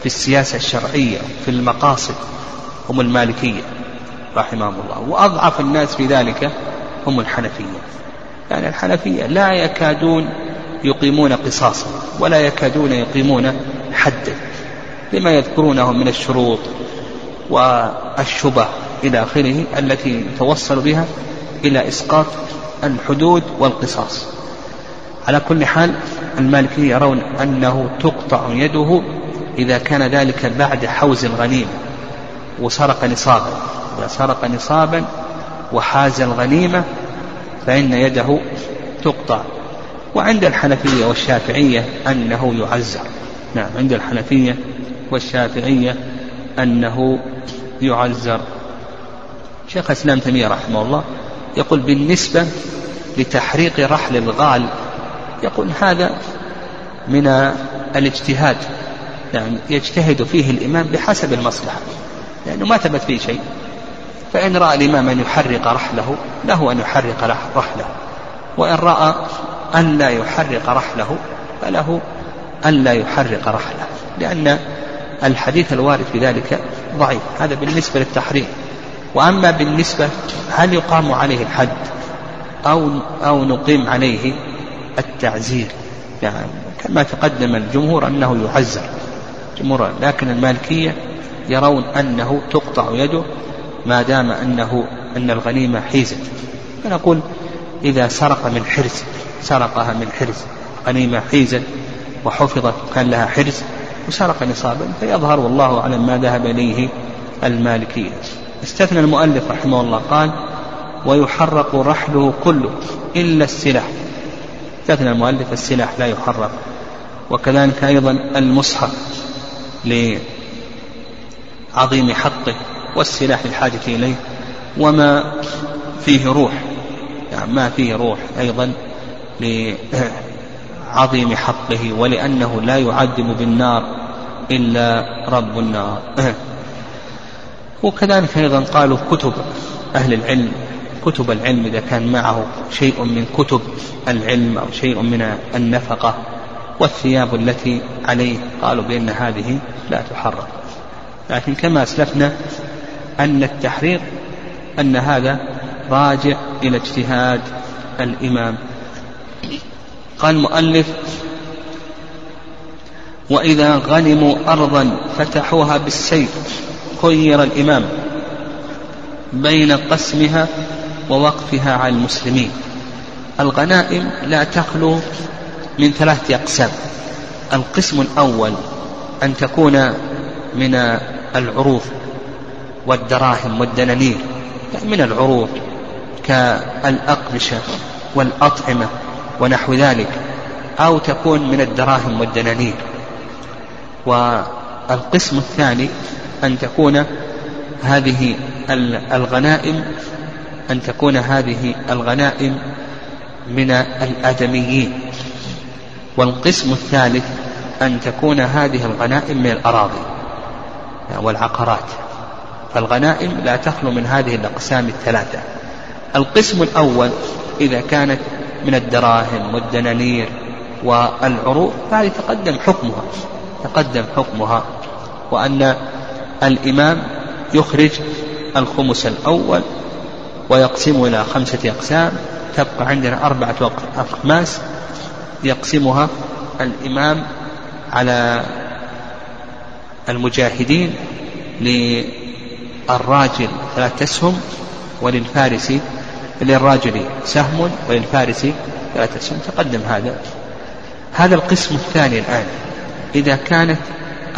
في السياسة الشرعية في المقاصد. هم المالكية رحمهم الله. وأضعف الناس في ذلك هم الحنفية. يعني الحنفية لا يكادون يقيمون قصاصا ولا يكادون يقيمون حدا لما يذكرونه من الشروط والشبه إلى آخره التي توصل بها إلى إسقاط الحدود والقصاص. على كل حال المالكية يرون أنه تقطع يده إذا كان ذلك بعد حوز الغنيمة وسرق نصابا إذا سرق نصابا وحاز الغنيمة فإن يده تقطع. وعند الحنفية والشافعية أنه يعزر نعم عند الحنفية والشافعية أنه يعزر. شيخ الإسلام تيمية رحمه الله يقول بالنسبة لتحريق رحل الغال يقول هذا من الاجتهاد. يعني يجتهد فيه الإمام بحسب المصلحة. لأنه ما ثبت فيه شيء. فإن رأى الإمام أن يحرق رحله له أن يحرق رحله. وإن رأى أن لا يحرق رحله فله أن لا يحرق رحله. لأن الحديث الوارد في ذلك ضعيف. هذا بالنسبة للتحريم. وأما بالنسبة هل يقام عليه الحد أو أو نقيم عليه التعزير؟ يعني كما تقدم الجمهور أنه يعزر. جمهور لكن المالكية يرون أنه تقطع يده ما دام أنه أن الغنيمة حيزت. فنقول إذا سرق من حرز سرقها من حرز غنيمة حيزت وحفظت كان لها حرز وسرق نصابا فيظهر والله أعلم ما ذهب إليه المالكية. استثنى المؤلف رحمه الله قال ويحرق رحله كله إلا السلاح. استثنى المؤلف السلاح لا يحرق. وكذلك أيضا المصحف لعظيم حقه والسلاح للحاجة إليه وما فيه روح يعني ما فيه روح أيضا لعظيم حقه ولأنه لا يعذب بالنار إلا رب النار. وكذلك أيضا قالوا كتب أهل العلم كتب العلم إذا كان معه شيء من كتب العلم أو شيء من النفقة والثياب التي عليه قالوا بأن هذه لا تحرق لكن كما أسلفنا أن التحرير أن هذا راجع إلى اجتهاد الإمام. قال المؤلف وإذا غنموا أرضا فتحوها بالسيف خير الإمام بين قسمها ووقفها على المسلمين. الغنائم لا تخلو من ثلاثة أقسام. القسم الأول أن تكون من العروض والدراهم والدنانير من العروض كالأقمشة والأطعمة ونحو ذلك أو تكون من الدراهم والدنانير. والقسم الثاني أن تكون هذه الغنائم أن تكون هذه الغنائم من الآدميين. والقسم الثالث أن تكون هذه الغنائم من الأراضي. والعقارات. فالغنائم لا تخلو من هذه الأقسام الثلاثة. القسم الأول إذا كانت من الدراهم والدنانير والعروض فهذه تقدم حكمها تقدم حكمها وأن الإمام يخرج الخمس الأول ويقسمه إلى خمسة أقسام. تبقى عندنا أربعة أخماس يقسمها الإمام على المجاهدين للراجل ثلاثة أسهم وللفارس للراجل سهم وللفارس ثلاثة أسهم. تقدم هذا. هذا القسم الثاني الآن. إذا كانت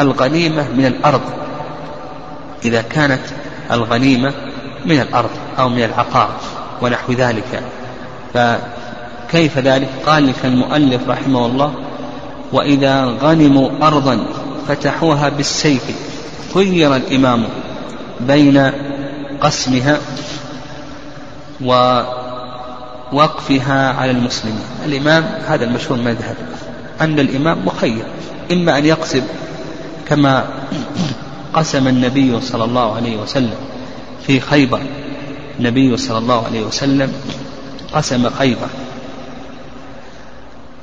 الغنيمة من الأرض إذا كانت الغنيمة من الأرض أو من العقار ونحو ذلك فكيف ذلك؟ قال لك المؤلف رحمه الله وإذا غنموا أرضا فتحوها بالسيف. خير الإمام بين قسمها ووقفها على المسلمين الإمام هذا المشهور مذهب أن الإمام مخير. إما أن يقسم كما قسم النبي صلى الله عليه وسلم في خيبر. النبي صلى الله عليه وسلم قسم خيبر.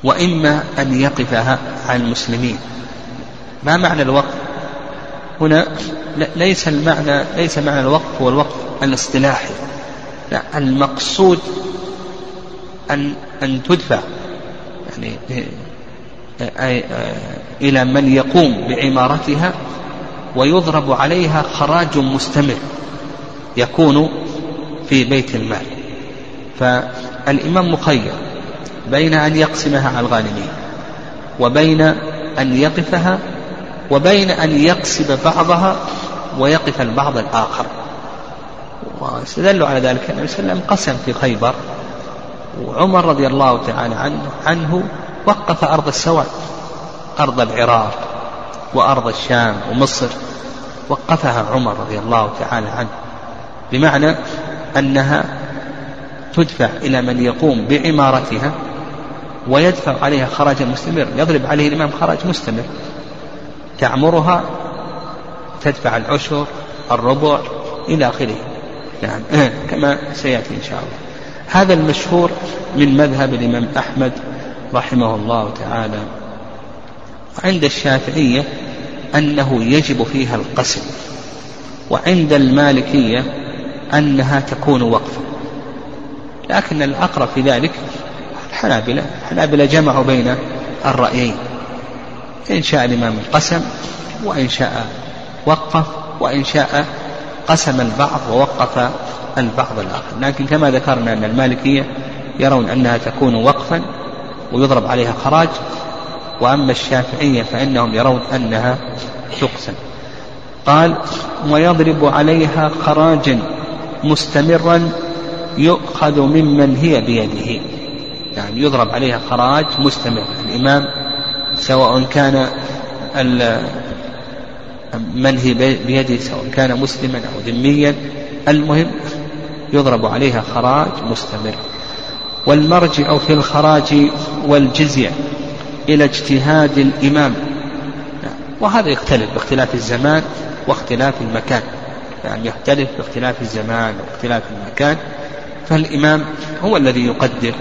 وإما أن يقفها على المسلمين. ما معنى الوقف؟ هنا ليس المعنى ليس معنى الوقف هو الوقف الاصطلاحي. لا المقصود أن أن تدفع. يعني إلى من يقوم بعمارتها ويضرب عليها خراج مستمر يكون في بيت المال. فالإمام مخير بين أن يقسمها على الغانمين وبين أن يقفها وبين أن يقصد بعضها ويقف البعض الآخر. واستدلوا على ذلك النبي صلى الله عليه وسلم قسم في خيبر وعمر رضي الله تعالى عنه, عنه وقف أرض السواد أرض العراق وأرض الشام ومصر وقفها عمر رضي الله تعالى عنه بمعنى أنها تدفع إلى من يقوم بعمارتها ويدفع عليها خراجا مستمر يضرب عليه الإمام خراج مستمر. تعمرها تدفع العشر الربع إلى آخره. نعم. كما سيأتي إن شاء الله. هذا المشهور من مذهب الإمام أحمد رحمه الله تعالى. عند الشافعية أنه يجب فيها القسم وعند المالكية أنها تكون وقفا. لكن الأقرب في ذلك الحنابلة الحنابلة جمعوا بين الرأيين. إن شاء الإمام القسم وإن شاء وقف وإن شاء قسم البعض ووقف البعض الآخر. لكن كما ذكرنا أن المالكية يرون أنها تكون وقفا ويضرب عليها خراج وأما الشافعية فإنهم يرون أنها تقسم. قال ويضرب عليها خراجا مستمرا يؤخذ ممن هي بيده. يعني يضرب عليها خراج مستمر. الإمام سواء كان من هي بيده سواء كان مسلما أو ذميا المهم يضرب عليها خراج مستمر. والمرجع في الخراج والجزية إلى اجتهاد الإمام. وهذا يختلف باختلاف الزمان واختلاف المكان. يعني يختلف باختلاف الزمان واختلاف المكان. فالإمام هو الذي يقدر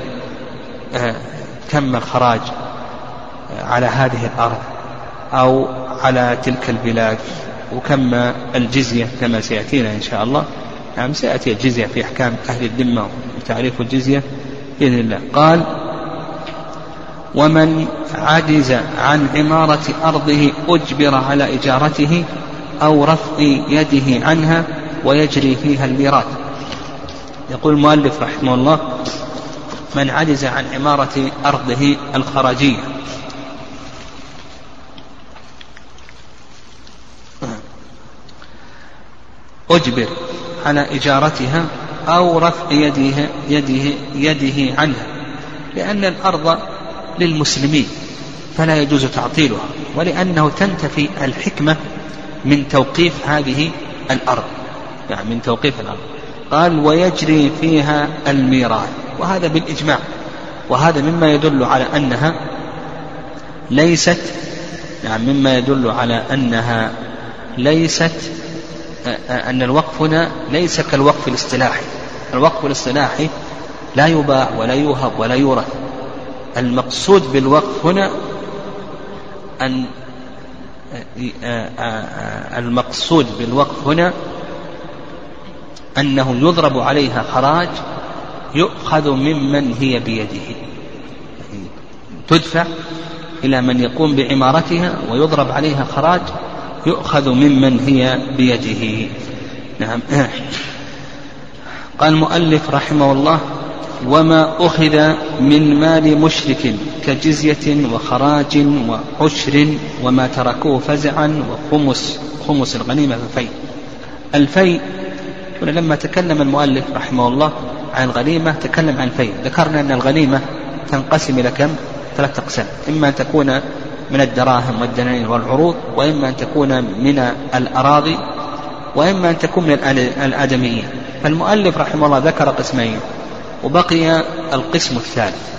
كم الخراج. آه، على هذه الأرض أو على تلك البلاد. وكم الجزية كما سيأتينا إن شاء الله. نعم سيأتي الجزية في أحكام أهل الذمة وتعريف الجزية بإذن الله. قال ومن عجز عن عمارة أرضه أجبر على إجارته أو رفع يده عنها ويجري فيها الميراث. يقول المؤلف رحمه الله من عجز عن عمارة أرضه الخراجية. أجبر على إجارتها أو رفع يده, يده, يده عنها لأن الأرض للمسلمين فلا يجوز تعطيلها ولأنه تنتفي الحكمة من توقيف هذه الأرض يعني من توقيف الأرض. قال ويجري فيها الميراث. وهذا بالإجماع وهذا مما يدل على أنها ليست يعني مما يدل على أنها ليست أن الوقف هنا ليس كالوقف الاصطلاحي. الوقف الاصطلاحي لا يباع ولا يوهب ولا يورث. المقصود بالوقف هنا أن المقصود بالوقف هنا أنه يضرب عليها خراج يؤخذ ممن هي بيده. تدفع إلى من يقوم بعمارتها ويضرب عليها خراج يؤخذ ممن هي بيده. نعم. قال المؤلف رحمه الله وما أخذ من مال مشرك كجزية وخراج وعشر وما تركوه فزعا وخمس خمس الغنيمة ففي الفي هنا لما تكلم المؤلف رحمه الله عن الغنيمة تكلم عن الفي ذكرنا أن الغنيمة تنقسم إلى كم؟ ثلاثة أقسام. إما أن تكون من الدراهم والدنانير والعروض وإما أن تكون من الأراضي وإما أن تكون من الآدميين فالمؤلف رحمه الله ذكر قسمين وبقي القسم الثالث.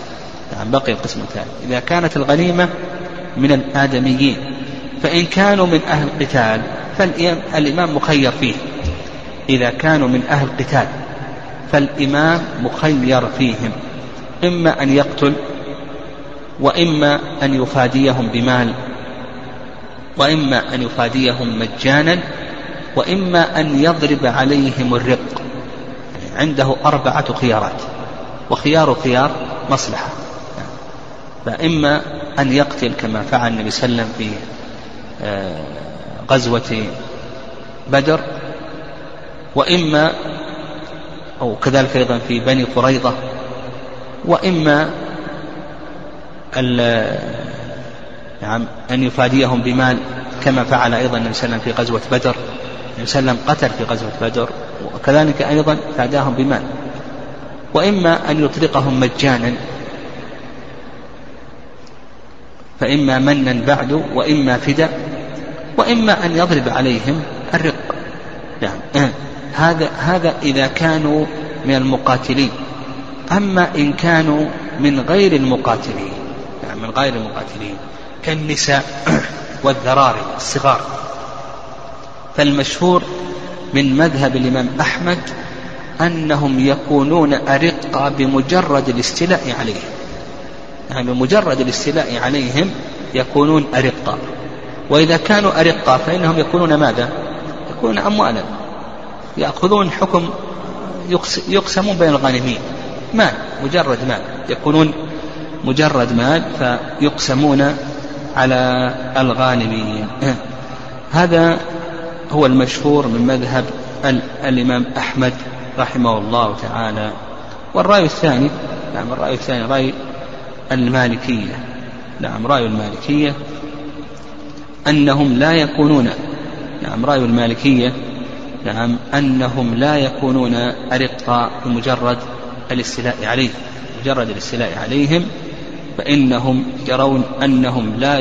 يعني بقي القسم الثالث. إذا كانت الغنيمة من الآدميين فإن كانوا من أهل القتال فالإمام مخير فيه. إذا كانوا من أهل القتال فالإمام مخير فيهم. إما أن يقتل وإما أن يفاديهم بمال وإما أن يفاديهم مجانا وإما أن يضرب عليهم الرق. عنده أربعة خيارات وخيار خيار مصلحة. فإما أن يقتل كما فعل النبي صلى الله عليه وسلم في آه، غزوة بدر وإما أو كذلك أيضا في بني قريظة وإما نعم أن يفاديهم بمال كما فعل أيضا النبي صلى الله عليه وسلم في غزوة بدر. النبي صلى الله عليه وسلم قتل في غزوة بدر وكذلك أيضا فاداهم بمال. وإما أن يطلقهم مجانا فإما منا بعد وإما فداء وإما أن يضرب عليهم الرق. نعم هذا هذا إذا كانوا من المقاتلين. أما إن كانوا من غير المقاتلين. من غير المقاتلين كالنساء والذراري الصغار فالمشهور من مذهب الإمام أحمد أنهم يكونون أرقة بمجرد الاستيلاء عليهم. يعني بمجرد الاستيلاء عليهم يكونون أرقة. وإذا كانوا أرقة فإنهم يكونون ماذا؟ يكونون أموالا. يأخذون حكم يقسمون بين الغانمين. مال مجرد مال. يكونون مجرد مال فيقسمون على الغانمين هذا هو المشهور من مذهب الإمام أحمد رحمه الله تعالى. والرأي الثاني نعم الرأي الثاني رأي المالكية. نعم رأي المالكية أنهم لا يكونون نعم رأي المالكية نعم أنهم لا يكونون أرقاء بمجرد الاستيلاء عليهم مجرد الاستيلاء عليهم فإنهم يرون أنهم لا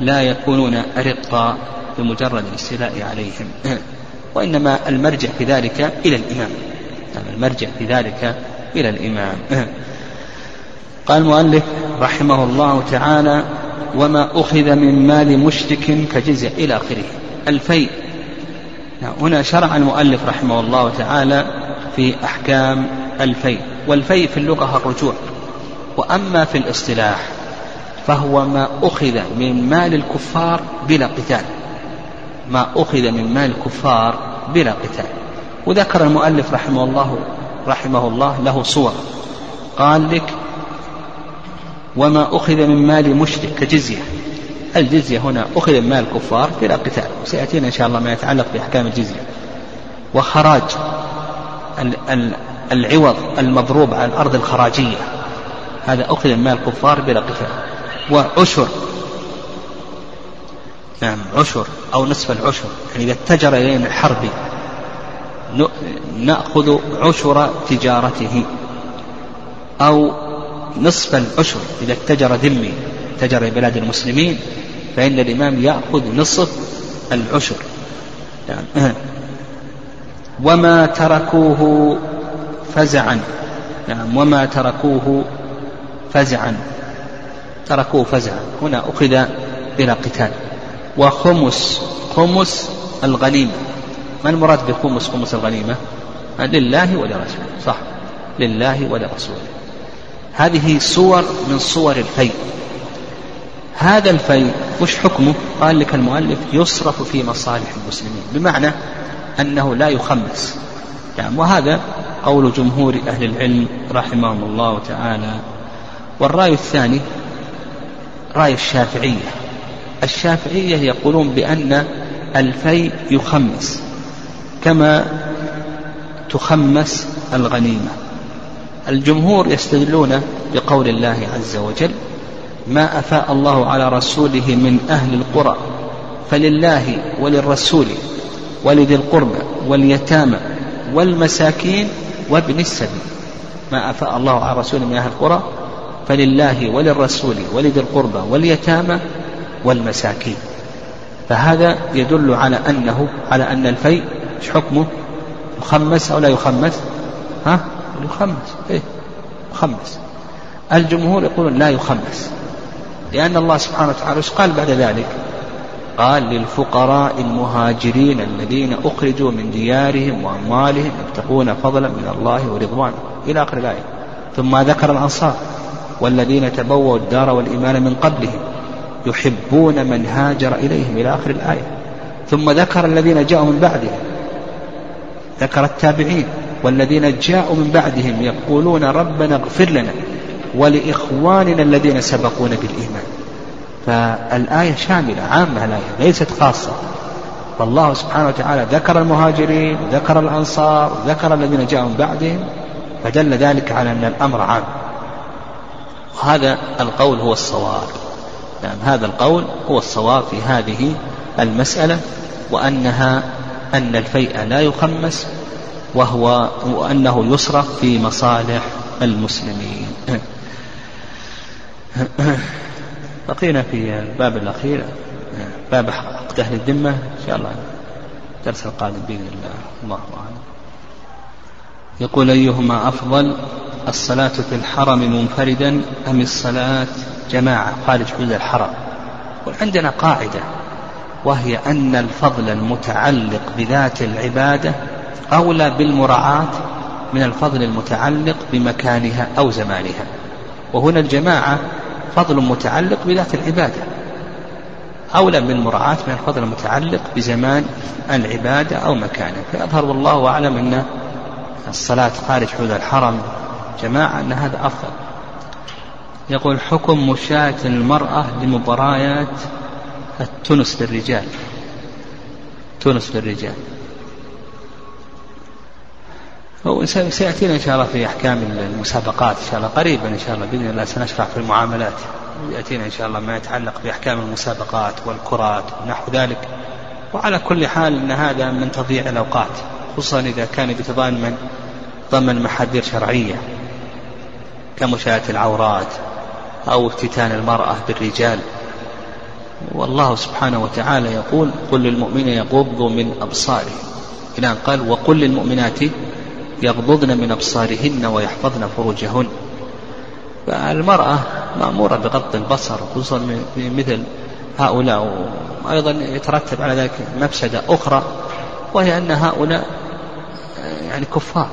لا يكونون أرقاء بمجرد الاستيلاء عليهم. وإنما المرجع في ذلك إلى الإمام. يعني المرجع في ذلك إلى الإمام. قال المؤلف رحمه الله تعالى وما أخذ من مال مشرك كجزية إلى آخره. الفيء. هنا شرع المؤلف رحمه الله تعالى في أحكام الفيء. والفيء في اللغة الرجوع. وأما في الاصطلاح فهو ما أخذ من مال الكفار بلا قتال. ما أخذ من مال الكفار بلا قتال. وذكر المؤلف رحمه الله رحمه الله له صور. قال لك وما أخذ من مال مشرك كجزية. الجزية هنا أخذ من مال الكفار بلا قتال. وسيأتينا إن شاء الله ما يتعلق بأحكام الجزية. وخراج العوض المضروب على الأرض الخراجية. هذا أخذ من مال الكفار بلا قتال. وعشر. نعم عشر أو نصف العشر. يعني إذا اتجر إلينا الحربي نأخذ عشر تجارته. أو نصف العشر. إذا اتجر ذمي اتجر بلاد المسلمين فإن الإمام يأخذ نصف العشر. يعني وما تركوه فزعا. نعم وما تركوه فزعا. تركوه فزعا. هنا أخذ بلا قتال. وخمس خمس الغنيمة. ما المراد بخمس خمس الغنيمة؟ لله ولرسوله. صح. لله ولرسوله. هذه صور من صور الفيء هذا الفيء وش حكمه؟ قال لك المؤلف يصرف في مصالح المسلمين. بمعنى أنه لا يخمس. يعني وهذا قول جمهور أهل العلم رحمهم الله تعالى. والرأي الثاني رأي الشافعية. الشافعية يقولون بأن الفيء يخمس كما تخمس الغنيمة. الجمهور يستدلون بقول الله عز وجل ما أفاء الله على رسوله من أهل القرى فلله وللرسول ولذي القربى واليتامى والمساكين وابن السبيل. ما أفاء الله على رسوله من أهل القرى فلله وللرسول ولذي القربى واليتامى والمساكين. فهذا يدل على أنه على أن الفيء إيش حكمه يخمس أو لا يخمس؟ ها؟ يخمس إيه يخمس الجمهور يقولون لا يخمس لأن الله سبحانه وتعالى إيش قال بعد ذلك؟ قال للفقراء المهاجرين الذين أخرجوا من ديارهم وأموالهم يبتغون فضلا من الله ورضوانه. إلى آخر الآية. ثم ذكر الأنصار. والذين تبوأوا الدار والإيمان من قبلهم يحبون من هاجر إليهم إلى آخر الآية. ثم ذكر الذين جاءوا من بعدهم ذكر التابعين والذين جاءوا من بعدهم يقولون ربنا اغفر لنا ولإخواننا الذين سبقونا بالإيمان. فالآية شاملة عامة الآية ليست خاصة. فالله سبحانه وتعالى ذكر المهاجرين ذكر الأنصار ذكر الذين جاءوا من بعدهم فدل ذلك على أن الأمر عام. وهذا القول هو الصواب. نعم هذا القول هو الصواب في هذه المسألة وأنها أن الفيء لا يخمس وهو وأنه يصرف في مصالح المسلمين. بقينا في الباب الأخير باب عقد أهل الذمة. إن شاء الله الدرس القادم بإذن الله. الله أعلم. يقول أيهما أفضل؟ الصلاة في الحرم منفردا أم الصلاة جماعة؟ خارج حدود الحرم. وعندنا قاعدة وهي أن الفضل المتعلق بذات العبادة أولى بالمراعاة من الفضل المتعلق بمكانها أو زمانها. وهنا الجماعة فضل متعلق بذات العبادة. أولى بالمراعاة من الفضل المتعلق بزمان العبادة أو مكانه فيظهر والله أعلم أن الصلاة خارج حدود الحرم جماعة أن هذا أفضل. يقول حكم مشاة المرأة لمباريات التونس للرجال. تونس للرجال. سيأتينا إن شاء الله في أحكام المسابقات إن شاء الله قريبا إن شاء الله بإذن الله سنشرح في المعاملات. يأتينا إن شاء الله ما يتعلق بأحكام المسابقات والكرات ونحو ذلك. وعلى كل حال أن هذا من تضييع الأوقات خصوصا إذا كان بتضمن ضمن محاذير شرعية. كمشاهدة العورات أو افتتان المرأة بالرجال. والله سبحانه وتعالى يقول قل للمؤمنين يغضوا من أبصارهم إلى أن قال وقل للمؤمنات يغضضن من أبصارهن ويحفظن فروجهن. فالمرأة مأمورة بغض البصر خصوصا مثل هؤلاء وأيضا يترتب على ذلك مفسدة أخرى وهي أن هؤلاء يعني كفار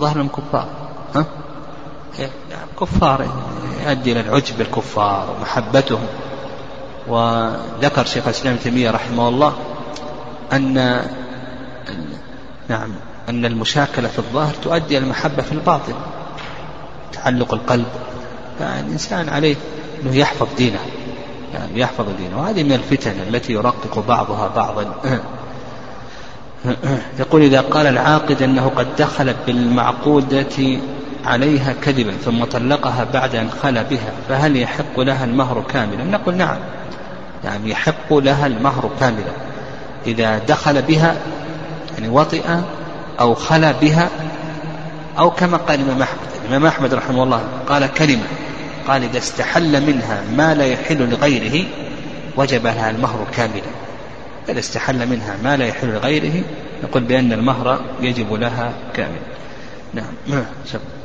ظهرهم كفار ها؟ كفار يؤدي إلى العجب بالكفار ومحبتهم. وذكر شيخ الإسلام ابن تيمية رحمه الله أن نعم أن المشاكلة في الظاهر تؤدي إلى المحبة في الباطن تعلق القلب. فالإنسان عليه أنه يحفظ دينه يعني يحفظ دينه. وهذه من الفتن التي يرقق بعضها بعضا. يقول إذا قال العاقد أنه قد دخل بالمعقودة عليها كذبا ثم طلقها بعد أن خلى بها فهل يحق لها المهر كاملا؟ نقول نعم يعني يحق لها المهر كاملا. إذا دخل بها يعني وطئ أو خلى بها أو كما قال الإمام أحمد الإمام أحمد رحمه الله قال كلمة قال إذا استحل منها ما لا يحل لغيره وجب لها المهر كاملا. إذا استحل منها ما لا يحل لغيره نقول بأن المهر يجب لها كاملا. نعم.